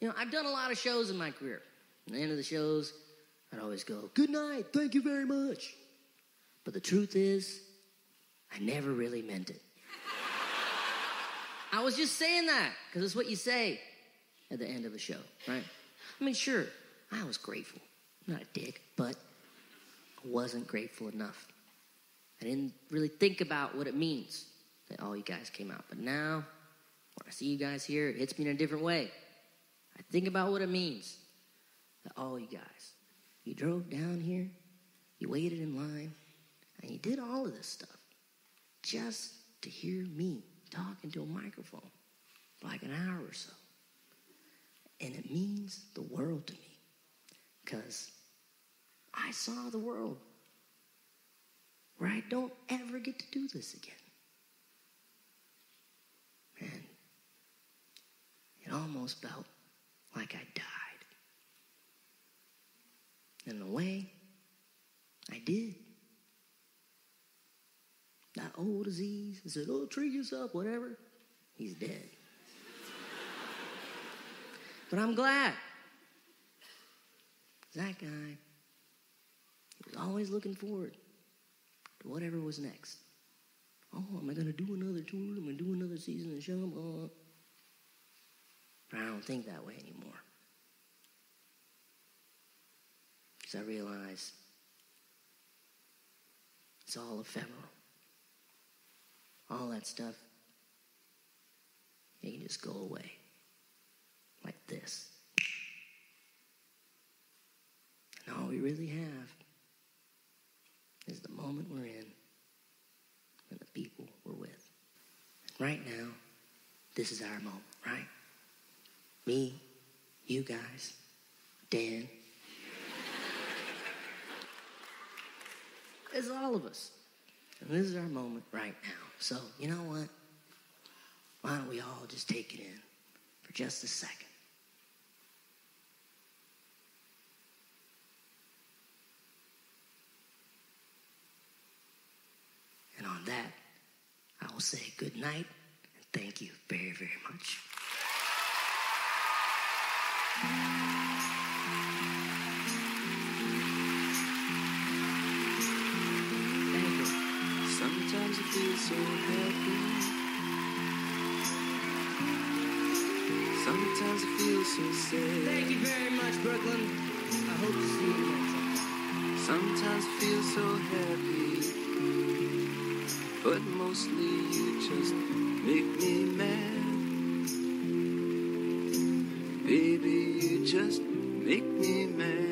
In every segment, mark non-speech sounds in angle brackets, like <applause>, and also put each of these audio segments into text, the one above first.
You know, I've done a lot of shows in my career. At the end of the shows, I'd always go, Good night, thank you very much. But the truth is, I never really meant it. I was just saying that because it's what you say at the end of a show, right? I mean, sure, I was grateful. I'm not a dick, but I wasn't grateful enough. I didn't really think about what it means that all you guys came out. But now, when I see you guys here, it hits me in a different way. I think about what it means that all oh, you guys, you drove down here, you waited in line, and you did all of this stuff just to hear me talk into a microphone for like an hour or so. And it means the world to me because I saw the world where I don't ever get to do this again. Man, it almost felt like I died. In a way, I did. That old disease that said, oh, treat yourself, whatever, he's dead. <laughs> but I'm glad. That guy was always looking forward to whatever was next. Oh, am I going to do another tour? Am I going to do another season of show? But I don't think that way anymore. Because I realize it's all ephemeral. All that stuff, it can just go away. Like this. And all we really have is the moment we're in and the people we're with. Right now, this is our moment, right? Me, you guys, Dan. it's all of us. And this is our moment right now. So, you know what? Why don't we all just take it in for just a second? And on that, I will say good night and thank you very, very much. So happy. Sometimes I feel so sad. Thank you very much, Brooklyn. I hope to see you. Sometimes I feel so happy. But mostly you just make me mad. Baby, you just make me mad.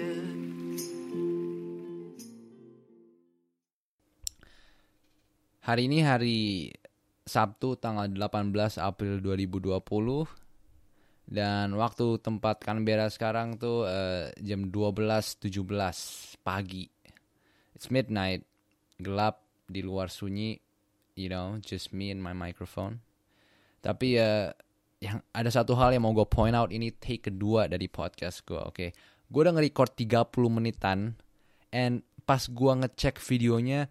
Hari ini hari Sabtu tanggal 18 April 2020 dan waktu tempat Canberra sekarang tuh eh, jam 12.17 pagi. It's midnight, gelap di luar sunyi, you know, just me and my microphone. Tapi ya yang ada satu hal yang mau gue point out ini take kedua dari podcast gue, oke. Gue udah nge-record 30 menitan and pas gue ngecek videonya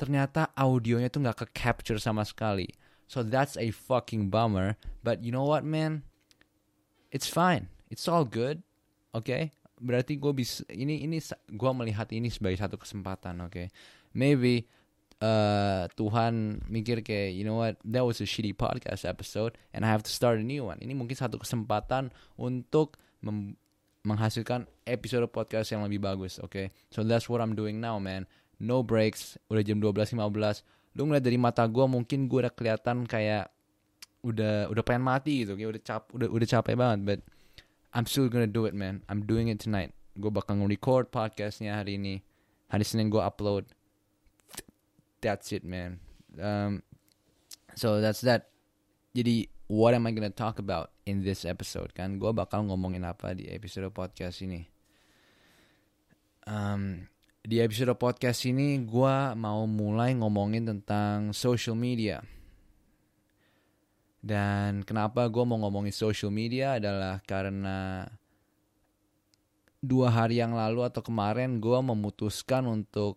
ternyata audionya tuh nggak ke-capture sama sekali. So that's a fucking bummer. But you know what, man? It's fine. It's all good. Oke? Okay? Berarti gue bisa ini ini gue melihat ini sebagai satu kesempatan, oke? Okay? Maybe uh, Tuhan mikir kayak you know what that was a shitty podcast episode and I have to start a new one. Ini mungkin satu kesempatan untuk menghasilkan episode podcast yang lebih bagus, oke? Okay? So that's what I'm doing now, man no breaks, udah jam 12.15. Lu ngeliat dari mata gue mungkin gue udah kelihatan kayak udah udah pengen mati gitu, kayak udah cap udah udah capek banget, but I'm still gonna do it, man. I'm doing it tonight. Gue bakal nge-record podcastnya hari ini. Hari Senin gue upload. That's it, man. Um, so that's that. Jadi what am I gonna talk about in this episode kan? Gue bakal ngomongin apa di episode podcast ini? Um, di episode podcast ini gue mau mulai ngomongin tentang social media. Dan kenapa gue mau ngomongin social media adalah karena dua hari yang lalu atau kemarin gue memutuskan untuk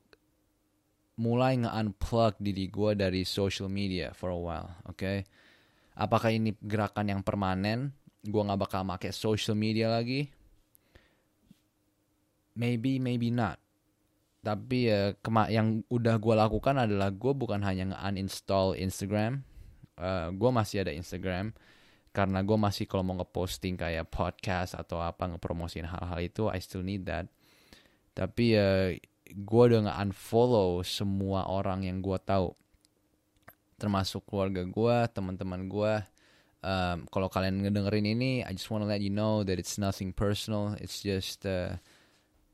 mulai nge-unplug diri gue dari social media for a while, oke? Okay? Apakah ini gerakan yang permanen gue nggak bakal make social media lagi maybe maybe not tapi ya kema yang udah gue lakukan adalah gue bukan hanya nge-uninstall Instagram uh, gue masih ada Instagram. Karena gue masih kalau mau ngeposting kayak podcast atau apa ngepromosiin hal-hal itu I still need that. Tapi ya gue udah nge-unfollow semua orang yang gue tahu. Termasuk keluarga gue teman-teman gue um, kalau kalian ngedengerin ini I just wanna let you know that it's nothing personal. It's just uh,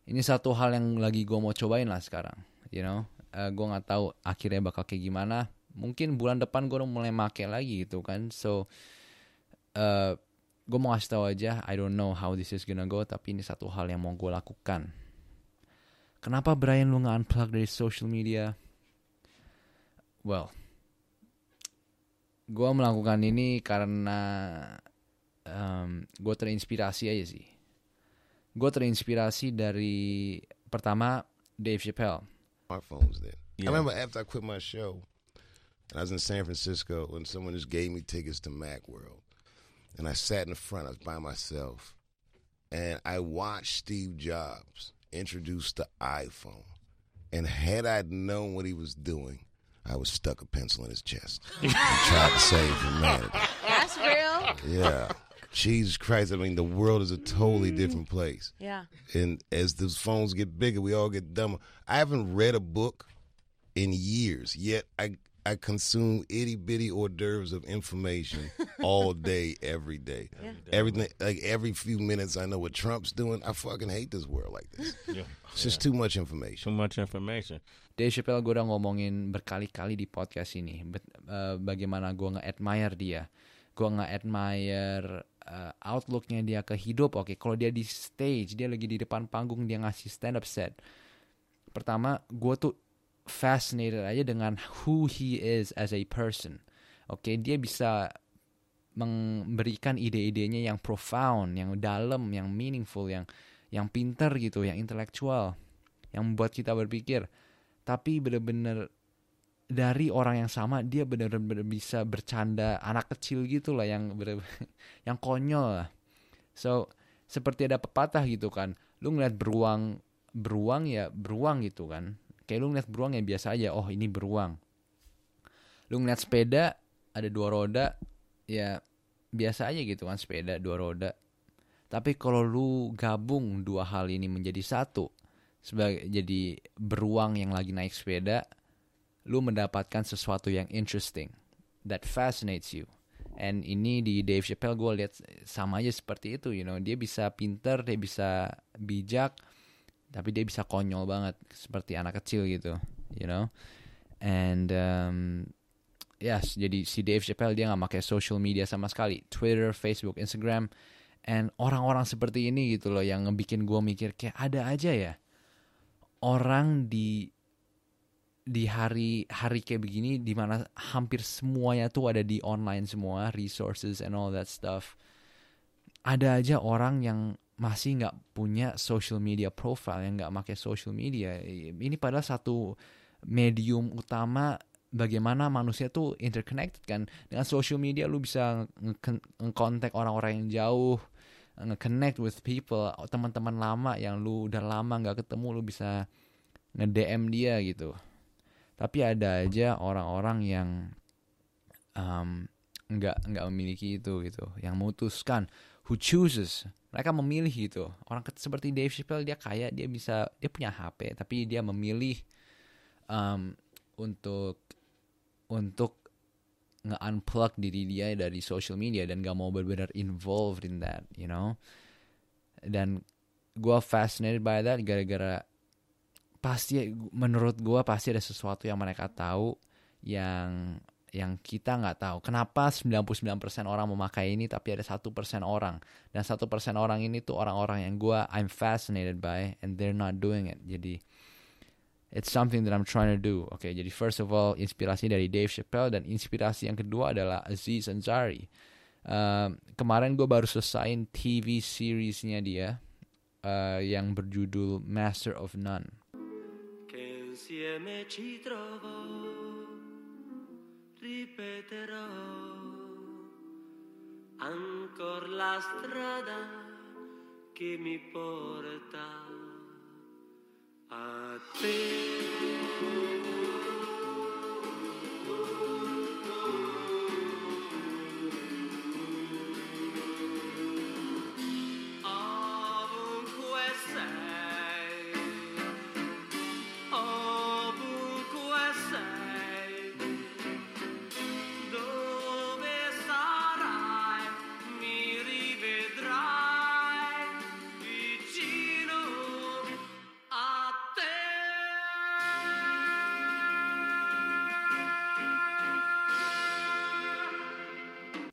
ini satu hal yang lagi gue mau cobain lah sekarang you know? Uh, gue nggak tahu akhirnya bakal kayak gimana. Mungkin bulan depan gue udah mulai make lagi gitu kan. So uh, gue mau kasih tahu aja I don't know how this is gonna go tapi ini satu hal yang mau gue lakukan. Kenapa Brian lu nggak unplug dari social media? Well gue melakukan ini karena um, gue terinspirasi aja sih gue terinspirasi dari pertama Dave Chappelle. Smartphones then. I remember after I quit my show, I was in San Francisco, and someone just gave me tickets to Macworld, and I sat in the front. I was by myself, and I watched Steve Jobs introduce the iPhone. And had I known what he was doing, I would stuck a pencil in his chest and tried to save humanity. <laughs> That's real. Yeah. Jesus Christ, I mean, the world is a totally different place. Yeah. And as those phones get bigger, we all get dumber. I haven't read a book in years, yet I I consume itty bitty hors d'oeuvres of information <laughs> all day, every day. Yeah. Everything, like every few minutes, I know what Trump's doing. I fucking hate this world like this. <laughs> Yeah. It's just too much information. Too much information. Dave Chappelle gue udah ngomongin berkali-kali di podcast ini bet- eh, bagaimana gue nge-admire dia, gue nge-admire eh, outlooknya dia ke hidup. Oke, kalau dia di stage, dia lagi di depan panggung dia ngasih stand up set. Pertama, gue tuh fascinated aja dengan who he is as a person. Oke, dia bisa memberikan ide-idenya yang profound, yang dalam, yang meaningful, yang yang pinter gitu, yang intelektual, yang membuat kita berpikir. Tapi bener-bener dari orang yang sama dia bener-bener bisa bercanda anak kecil gitu lah yang bener <laughs> yang konyol lah. So seperti ada pepatah gitu kan, lu ngeliat beruang beruang ya beruang gitu kan. Kayak lu ngeliat beruang ya biasa aja, oh ini beruang. Lu ngeliat sepeda ada dua roda, ya biasa aja gitu kan sepeda dua roda. Tapi kalau lu gabung dua hal ini menjadi satu, sebagai jadi beruang yang lagi naik sepeda, lu mendapatkan sesuatu yang interesting that fascinates you. And ini di Dave Chappelle gue lihat sama aja seperti itu, you know, dia bisa pinter, dia bisa bijak, tapi dia bisa konyol banget seperti anak kecil gitu, you know. And um, yes, jadi si Dave Chappelle dia nggak pakai social media sama sekali, Twitter, Facebook, Instagram, and orang-orang seperti ini gitu loh yang ngebikin gue mikir kayak ada aja ya orang di di hari hari kayak begini di mana hampir semuanya tuh ada di online semua resources and all that stuff. Ada aja orang yang masih nggak punya social media profile yang nggak pakai social media. Ini padahal satu medium utama bagaimana manusia tuh interconnected kan? Dengan social media lu bisa nge-contact orang-orang yang jauh nge-connect with people teman-teman lama yang lu udah lama nggak ketemu lu bisa nge-DM dia gitu tapi ada aja orang-orang yang um, nggak nggak memiliki itu gitu yang memutuskan who chooses. Mereka memilih gitu. Orang seperti Dave Chappelle dia kaya dia bisa dia punya HP tapi dia memilih um, untuk untuk nge-unplug diri dia dari social media dan gak mau benar-benar involved in that you know? Dan gue fascinated by that gara-gara pasti menurut gue pasti ada sesuatu yang mereka tahu yang yang kita nggak tahu. Kenapa 99% orang memakai ini tapi ada satu persen orang dan satu persen orang ini tuh orang-orang yang gue I'm fascinated by and they're not doing it. Jadi it's something that I'm trying to do. Oke, jadi first of all inspirasi dari Dave Chappelle dan inspirasi yang kedua adalah Aziz Ansari. Um, kemarin gue baru selesaiin TV seriesnya dia uh, yang berjudul Master of None. Insieme ci trovo, ripeterò ancora la strada che mi porta a te.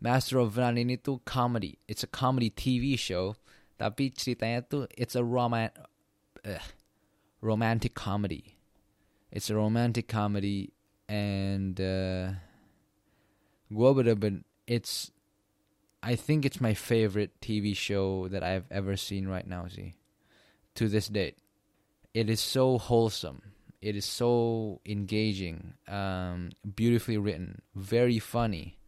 Master of None ini tuh comedy. It's a comedy TV show, tapi ceritanya tuh it's a roman eh, romantic comedy. It's a romantic comedy and uh, bener-bener it's I think it's my favorite TV show that I've ever seen right now, see. To this date. It is so wholesome. It is so engaging, um, beautifully written, very funny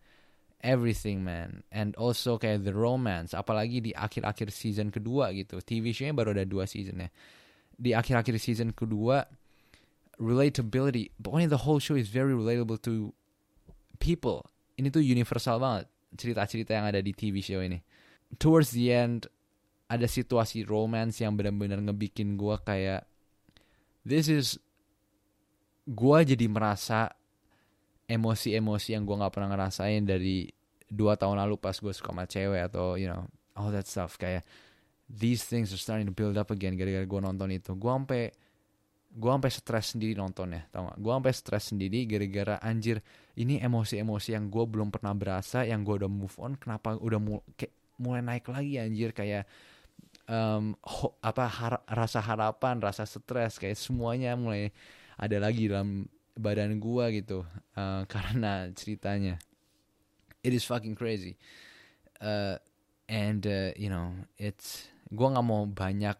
everything man. And also kayak the romance apalagi di akhir-akhir season kedua gitu. TV show-nya baru ada dua season ya di akhir-akhir season kedua relatability pokoknya the whole show is very relatable to people. Ini tuh universal banget cerita-cerita yang ada di TV show ini. Towards the end ada situasi romance yang benar-benar ngebikin gua kayak this is gua jadi merasa emosi-emosi yang gue nggak pernah ngerasain dari dua tahun lalu pas gue suka sama cewek atau you know all that stuff. Kayak these things are starting to build up again gara-gara gue nonton itu. Gue sampai gue sampai stres sendiri nontonnya tau gak gue sampai stres sendiri gara-gara anjir ini emosi-emosi yang gue belum pernah berasa yang gue udah move on kenapa udah mu kayak mulai naik lagi anjir. Kayak um, ho- apa har- rasa harapan rasa stres kayak semuanya mulai ada lagi dalam badan gua gitu uh, <laughs> karena ceritanya. It is fucking crazy. Uh, and uh, you know it's gua nggak mau banyak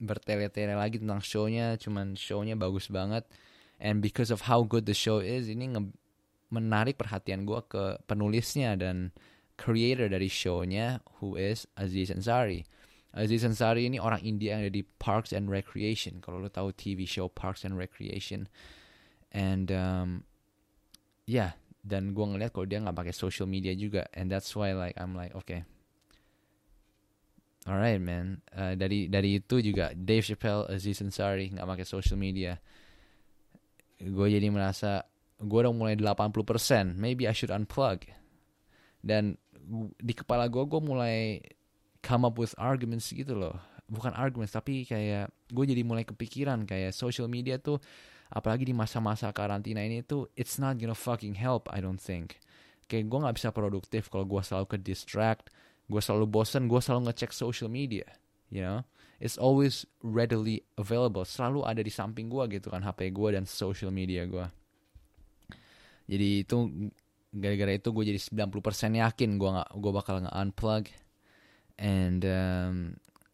bertele-tele lagi tentang shownya cuman shownya bagus banget. And because of how good the show is ini nge- menarik perhatian gua ke penulisnya dan creator dari shownya who is Aziz Ansari. Aziz Ansari ini orang India yang ada di Parks and Recreation. Kalau lo tahu TV show Parks and Recreation and um, yeah dan gue ngeliat kalau dia nggak pakai social media juga. And that's why like I'm like okay. Alright man. Uh, dari dari itu juga Dave Chappelle Aziz Ansari nggak pakai social media. Gue jadi merasa gue udah mulai 80% maybe I should unplug. Dan di kepala gue gue mulai come up with arguments gitu loh. Bukan arguments tapi kayak gue jadi mulai kepikiran. Kayak social media tuh apalagi di masa-masa karantina ini tuh it's not gonna fucking help I don't think. Kayak gue nggak bisa produktif kalau gue selalu ke distract gue selalu bosen gue selalu ngecek social media you know? It's always readily available selalu ada di samping gue gitu kan HP gue dan social media gue jadi itu gara-gara itu gue jadi 90% yakin gue nggak gue bakal nge-unplug. And um,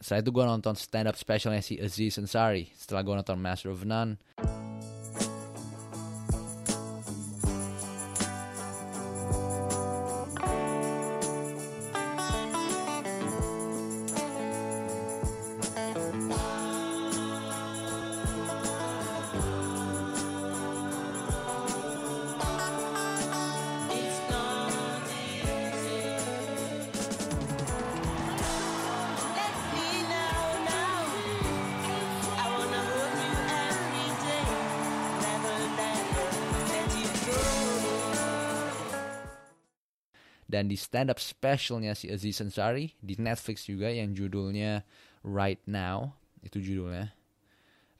setelah itu gue nonton stand up specialnya si Aziz Ansari setelah gue nonton Master of None dan di stand up specialnya si Aziz Ansari di Netflix juga yang judulnya Right Now itu judulnya.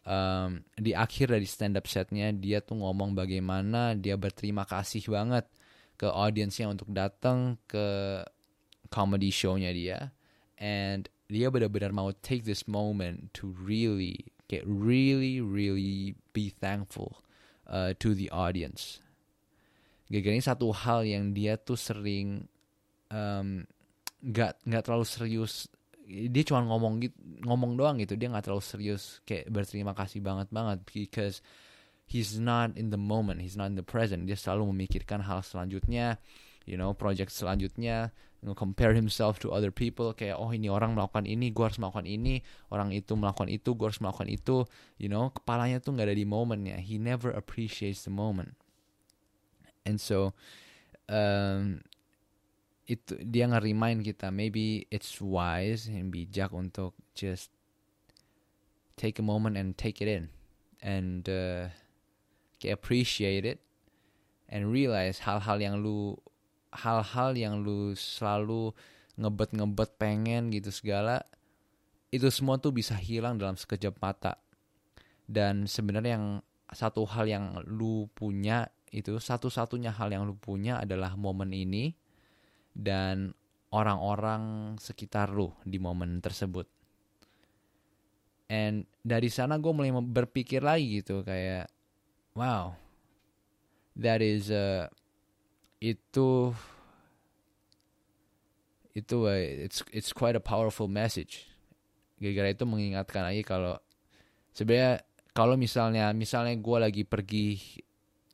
Um, di akhir dari stand up setnya dia tuh ngomong bagaimana dia berterima kasih banget ke audiensnya untuk datang ke comedy show-nya dia. And dia benar-benar mau take this moment to really get really really be thankful uh, to the audience gara-gara ini satu hal yang dia tuh sering nggak nggak terlalu serius. Dia cuma ngomong gitu ngomong doang gitu. Dia nggak terlalu serius. Kayak berterima kasih banget banget. Because he's not in the moment. He's not in the present. Dia selalu memikirkan hal selanjutnya. You know project selanjutnya. Compare himself to other people. Kayak oh ini orang melakukan ini gue harus melakukan ini. Orang itu melakukan itu gue harus melakukan itu. You know kepalanya tuh nggak ada di momennya. He never appreciates the moment and so um, itu dia nge-remind kita maybe it's wise and bijak untuk just take a moment and take it in and uh, appreciate it and realize hal-hal yang lu hal-hal yang lu selalu ngebet-ngebet pengen gitu segala itu semua tuh bisa hilang dalam sekejap mata. Dan sebenarnya yang satu hal yang lu punya itu satu-satunya hal yang lu punya adalah momen ini dan orang-orang sekitar lu di momen tersebut and dari sana gue mulai berpikir lagi gitu kayak wow that is uh, itu itu uh, it's it's quite a powerful message. Gara-gara itu mengingatkan lagi kalau sebenarnya kalau misalnya misalnya gue lagi pergi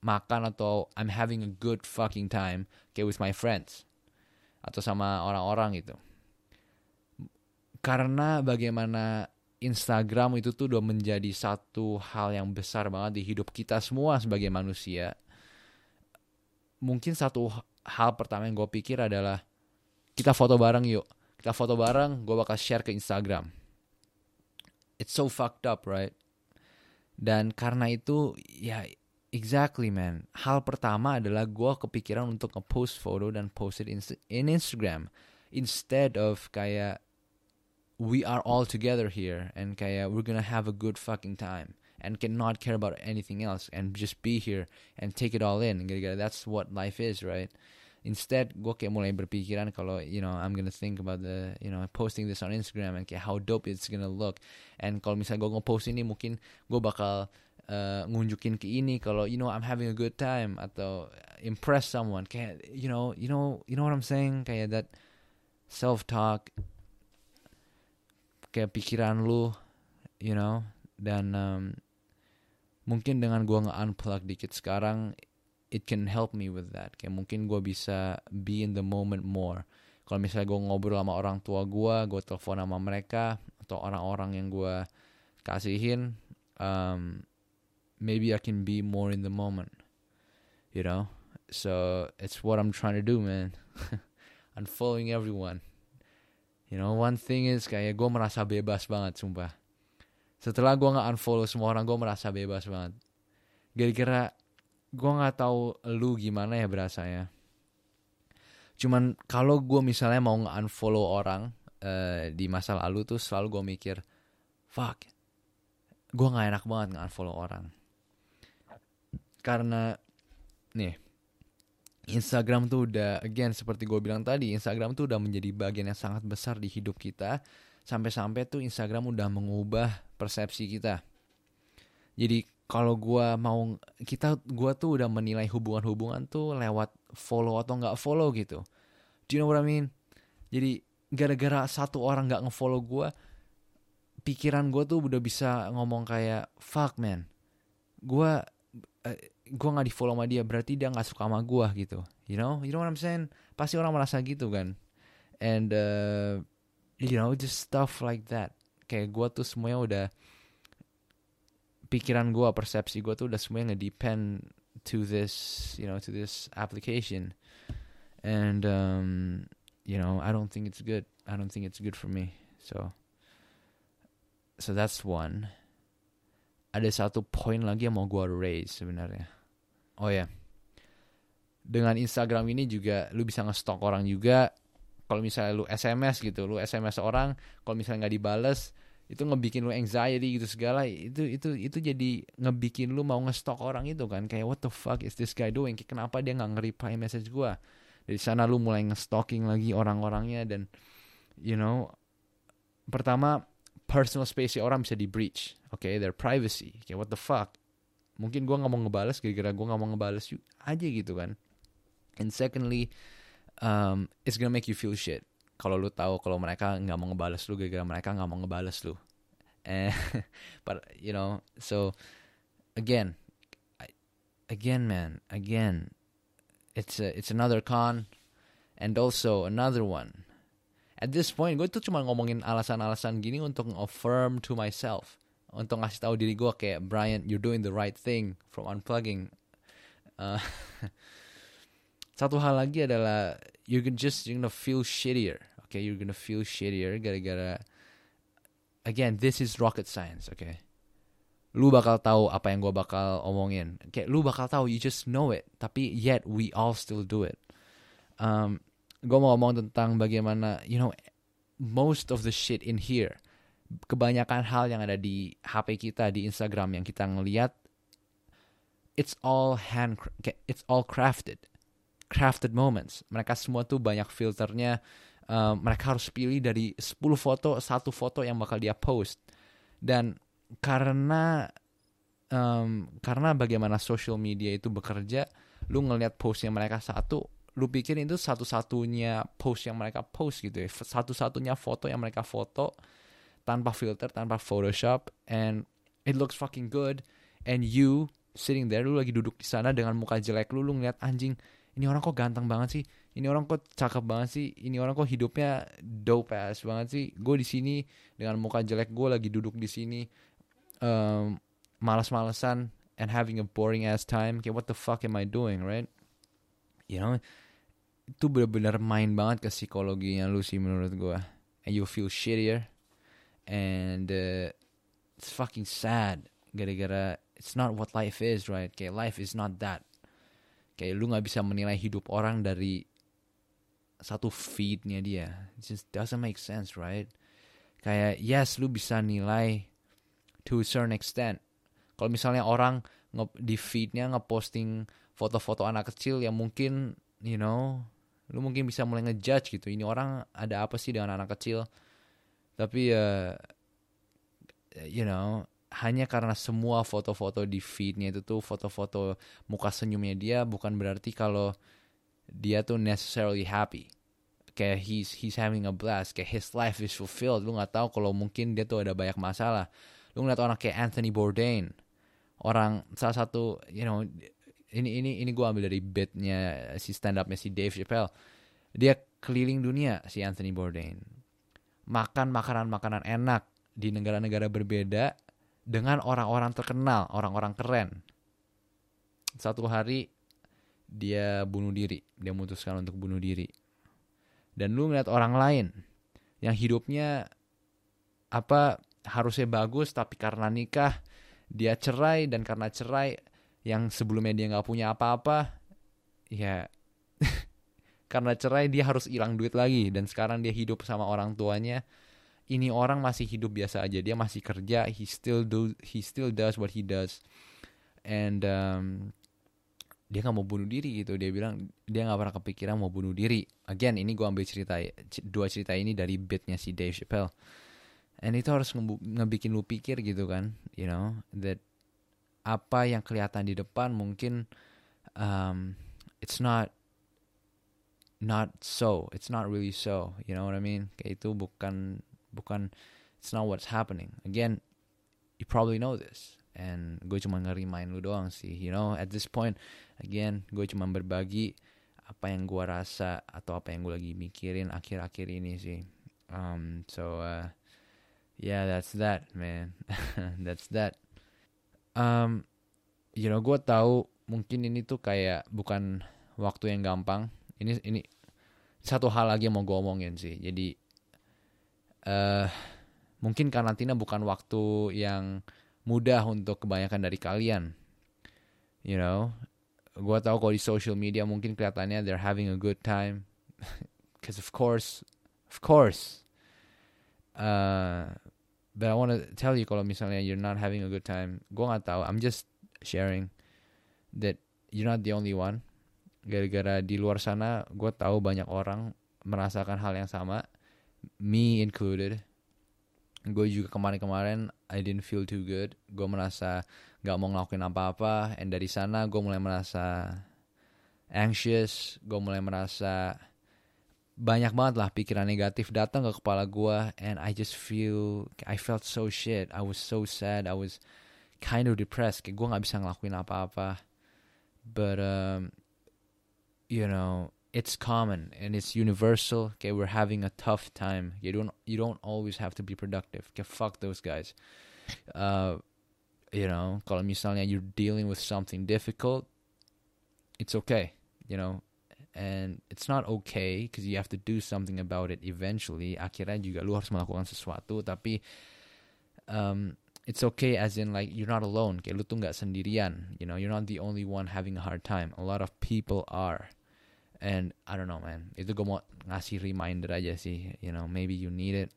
makan atau I'm having a good fucking time kayak with my friends. Atau sama orang-orang gitu. Karena bagaimana Instagram itu tuh udah menjadi satu hal yang besar banget di hidup kita semua sebagai manusia. Mungkin satu hal pertama yang gue pikir adalah kita foto bareng yuk. Kita foto bareng gue bakal share ke Instagram. It's so fucked up right? Dan karena itu ya exactly man hal pertama adalah gue kepikiran untuk nge-post foto dan post it in, in Instagram instead of kayak we are all together here and kayak we're gonna have a good fucking time and cannot care about anything else and just be here and take it all in. Gara-gara that's what life is, right? Instead, gue kayak mulai berpikiran kalau you know I'm gonna think about the you know posting this on Instagram and kayak how dope it's gonna look. And kalau misalnya gue nge-post ini mungkin gue bakal uh, ngunjukin ke ini kalau you know I'm having a good time atau impress someone. Kayak you know you know you know what I'm saying? Kayak that self talk kayak pikiran lu you know dan um, mungkin dengan gua nge-unplug dikit sekarang it can help me with that. Kayak mungkin gua bisa be in the moment more. Kalau misalnya gue ngobrol sama orang tua gue gue telepon sama mereka atau orang-orang yang gue kasihin um, maybe I can be more in the moment you know? So it's what I'm trying to do man. <laughs> Unfollowing everyone. You know one thing is kayak gue merasa bebas banget sumpah. Setelah gue nggak unfollow semua orang gue merasa bebas banget. Kira-kira gue nggak tahu lu gimana ya berasanya. Cuman kalau gue misalnya mau nge-unfollow orang uh, di masa lalu tuh selalu gue mikir fuck gue nggak enak banget nge-unfollow orang karena nih Instagram tuh udah again seperti gue bilang tadi Instagram tuh udah menjadi bagian yang sangat besar di hidup kita sampai-sampai tuh Instagram udah mengubah persepsi kita jadi kalau gua mau kita gua tuh udah menilai hubungan-hubungan tuh lewat follow atau nggak follow gitu. Do you know what I mean? Jadi gara-gara satu orang nggak ngefollow gua, pikiran gua tuh udah bisa ngomong kayak fuck man, gua eh, gua nggak di follow sama dia berarti dia nggak suka sama gua gitu. You know, you know what I'm saying? Pasti orang merasa gitu kan. And uh, you know just stuff like that. Kayak gua tuh semuanya udah pikiran gue, persepsi gue tuh udah semuanya ngedepend to this, you know, to this application. And um, you know, I don't think it's good. I don't think it's good for me. So, so that's one. Ada satu poin lagi yang mau gue raise sebenarnya. Oh ya, yeah. dengan Instagram ini juga lu bisa ngestok orang juga. Kalau misalnya lu SMS gitu, lu SMS orang, kalau misalnya nggak dibales, itu ngebikin lu anxiety gitu segala. Itu itu itu jadi ngebikin lu mau ngestok orang itu kan. Kayak what the fuck is this guy doing? Kenapa dia nggak nge-reply message gua? Dari sana lu mulai ngestalking lagi orang-orangnya dan you know pertama personal space orang bisa di breach oke okay, their privacy. Kayak what the fuck mungkin gua nggak mau ngebales gara-gara gua nggak mau ngebales aja gitu kan and secondly um, it's gonna make you feel shit kalau lu tahu kalau mereka nggak mau ngebales lu gara-gara mereka nggak mau ngebales lu eh <laughs> but you know so again I, again man again it's a, it's another con And also another one. At this point, gue tuh cuma ngomongin alasan-alasan gini untuk affirm to myself. Untuk ngasih tahu diri gue kayak, Brian, you're doing the right thing from unplugging. Uh, <laughs> satu hal lagi adalah, you can just, you're gonna feel shittier. Okay, you're gonna feel shittier gara-gara, again, this is rocket science, okay? Lu bakal tahu apa yang gue bakal omongin. Kayak lu bakal tahu, you just know it. Tapi yet, we all still do it. Um, gue mau ngomong tentang bagaimana you know most of the shit in here kebanyakan hal yang ada di HP kita di Instagram yang kita ngelihat it's all hand it's all crafted. Crafted moments. Mereka semua tuh banyak filternya um, mereka harus pilih dari 10 foto satu foto yang bakal dia post. Dan karena um, karena bagaimana social media itu bekerja lu ngelihat postnya mereka satu lu pikir itu satu-satunya post yang mereka post gitu ya. Satu-satunya foto yang mereka foto tanpa filter tanpa Photoshop and it looks fucking good. And you sitting there lu lagi duduk di sana dengan muka jelek lu lu ngeliat anjing ini orang kok ganteng banget sih? Ini orang kok cakep banget sih? Ini orang kok hidupnya dope ass banget sih? Gue di sini dengan muka jelek gue lagi duduk di sini um, malas-malesan and having a boring ass time. Kayak what the fuck am I doing right? You know? Itu benar-benar main banget ke psikologinya lu sih menurut gue and you feel shittier and uh, it's fucking sad. Gara-gara it's not what life is right? Kayak life is not that. Kayak lu nggak bisa menilai hidup orang dari satu feednya dia. It just doesn't make sense right? Kayak yes lu bisa nilai to a certain extent. Kalau misalnya orang nge di feednya ngeposting foto-foto anak kecil yang mungkin you know lu mungkin bisa mulai ngejudge gitu. Ini orang ada apa sih dengan anak kecil tapi ya you know hanya karena semua foto-foto di feednya itu tuh foto-foto muka senyumnya dia bukan berarti kalau dia tuh necessarily happy. Kayak he's he's having a blast kayak his life is fulfilled. Lu nggak tahu kalau mungkin dia tuh ada banyak masalah. Lu ngeliat orang kayak Anthony Bourdain orang salah satu you know ini ini ini gue ambil dari bitnya si stand upnya si Dave Chappelle. Dia keliling dunia si Anthony Bourdain makan makanan-makanan enak di negara-negara berbeda dengan orang-orang terkenal orang-orang keren. Satu hari dia bunuh diri dia memutuskan untuk bunuh diri. Dan lu ngeliat orang lain yang hidupnya apa harusnya bagus tapi karena nikah dia cerai dan karena cerai yang sebelumnya dia nggak punya apa-apa ya <laughs> karena cerai dia harus hilang duit lagi. Dan sekarang dia hidup sama orang tuanya. Ini orang masih hidup biasa aja. Dia masih kerja. He still do he still does what he does. And um, dia nggak mau bunuh diri gitu. Dia bilang dia nggak pernah kepikiran mau bunuh diri. Again ini gue ambil cerita dua cerita ini dari bitnya si Dave Chappelle. And itu harus ngebikin lu pikir gitu kan you know that apa yang kelihatan di depan mungkin um, it's not not so. It's not really so. You know what I mean? Itu bukan bukan it's not what's happening. Again you probably know this. And gue cuma ngerimain lu doang sih you know? At this point again gue cuma berbagi apa yang gue rasa atau apa yang gue lagi mikirin akhir-akhir ini sih. Um, so uh, yeah that's that man. <laughs> That's that. Um, you know gue tahu mungkin ini tuh kayak bukan waktu yang gampang ini ini satu hal lagi yang mau gue omongin sih. Jadi uh, mungkin karantina bukan waktu yang mudah untuk kebanyakan dari kalian. You know? Gue tahu kalau di social media mungkin kelihatannya they're having a good time. <laughs> Because of course of course. Uh, but I want to tell you kalau misalnya you're not having a good time gue nggak tahu. I'm just sharing that you're not the only one gara-gara di luar sana gue tahu banyak orang merasakan hal yang sama. Me included. Gue juga kemarin-kemarin I didn't feel too good. Gue merasa nggak mau ngelakuin apa-apa. And dari sana gue mulai merasa anxious. Gue mulai merasa banyak banget lah pikiran negatif datang ke kepala gue and I just feel I felt so shit. I was so sad. I was kind of depressed. Kayak gue nggak bisa ngelakuin apa-apa. But um, you know it's common and it's universal. Okay, we're having a tough time. You don't you don't always have to be productive. Okay, fuck those guys. Uh, you know, kalau misalnya you're dealing with something difficult, it's okay. You know, and it's not okay because you have to do something about it eventually. Akhirnya juga lu harus melakukan sesuatu, tapi um, it's okay as in like you're not alone. Kayak lu tuh sendirian. You know, you're not the only one having a hard time. A lot of people are. And I don't know, man. Itu gue mau ngasih reminder aja sih. You know, maybe you need it.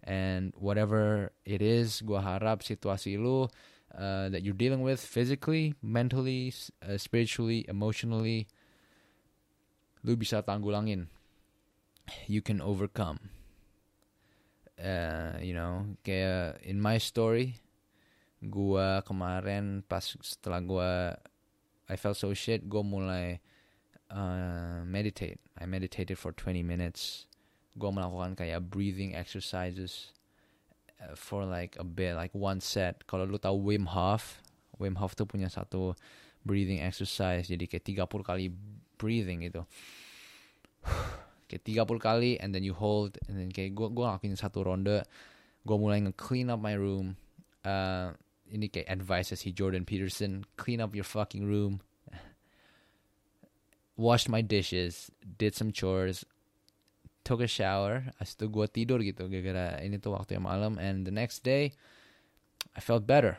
And whatever it is, gue harap situasi lu uh, that you're dealing with physically, mentally, uh, spiritually, emotionally, lu bisa tanggulangin. You can overcome. Uh, you know, kayak in my story, gua kemarin pas setelah gua I felt so shit, gua mulai uh, meditate. I meditated for 20 minutes. Gua melakukan kayak breathing exercises uh, for like a bit, like one set. Kalau lu tahu Wim Hof, Wim Hof tuh punya satu breathing exercise. Jadi kayak 30 kali breathing gitu. <sighs> kayak 30 kali and then you hold and then kayak gue gua ngelakuin satu ronde gue mulai nge-clean up my room uh, ini kayak advice si Jordan Peterson clean up your fucking room washed my dishes did some chores took a shower. Habis itu gue tidur gitu gara-gara ini tuh waktu yang malam and the next day I felt better.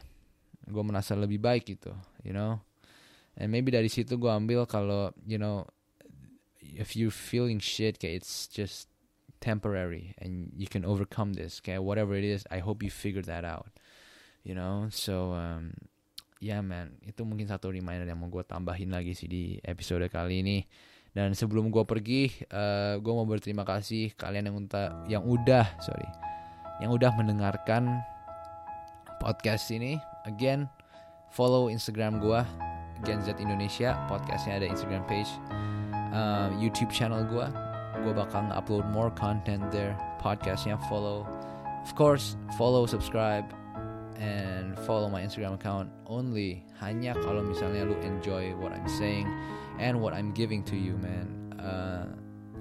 Gue merasa lebih baik gitu you know? And maybe dari situ gue ambil kalau you know if you're feeling shit kayak it's just temporary and you can overcome this okay whatever it is I hope you figure that out you know? So um, yeah man. Itu mungkin satu reminder yang mau gue tambahin lagi sih di episode kali ini. Dan sebelum gue pergi uh, gue mau berterima kasih kalian yang udah yang udah sorry yang udah mendengarkan podcast ini. Again follow Instagram gue Gen Z Indonesia. Podcastnya ada Instagram page uh, YouTube channel gue gue bakal upload more content there. Podcastnya follow. Of course follow subscribe and follow my Instagram account only. Hanya kalau misalnya lu enjoy what I'm saying and what I'm giving to you man. Uh,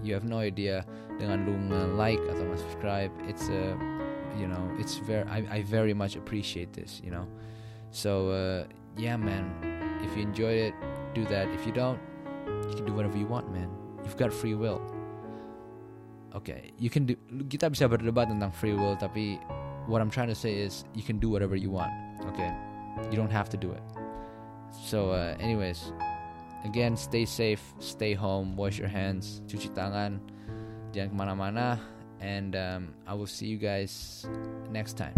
you have no idea dengan lu nge-like atau nge-subscribe. It's a you know it's very I, I very much appreciate this you know. So uh, yeah man. If you enjoyed it do that. If you don't you can do whatever you want man. You've got free will. Okay you can do kita bisa berdebat tentang free will tapi what I'm trying to say is you can do whatever you want okay? You don't have to do it. So uh, anyways again stay safe stay home wash your hands cuci tangan jangan kemana-mana and um, I will see you guys next time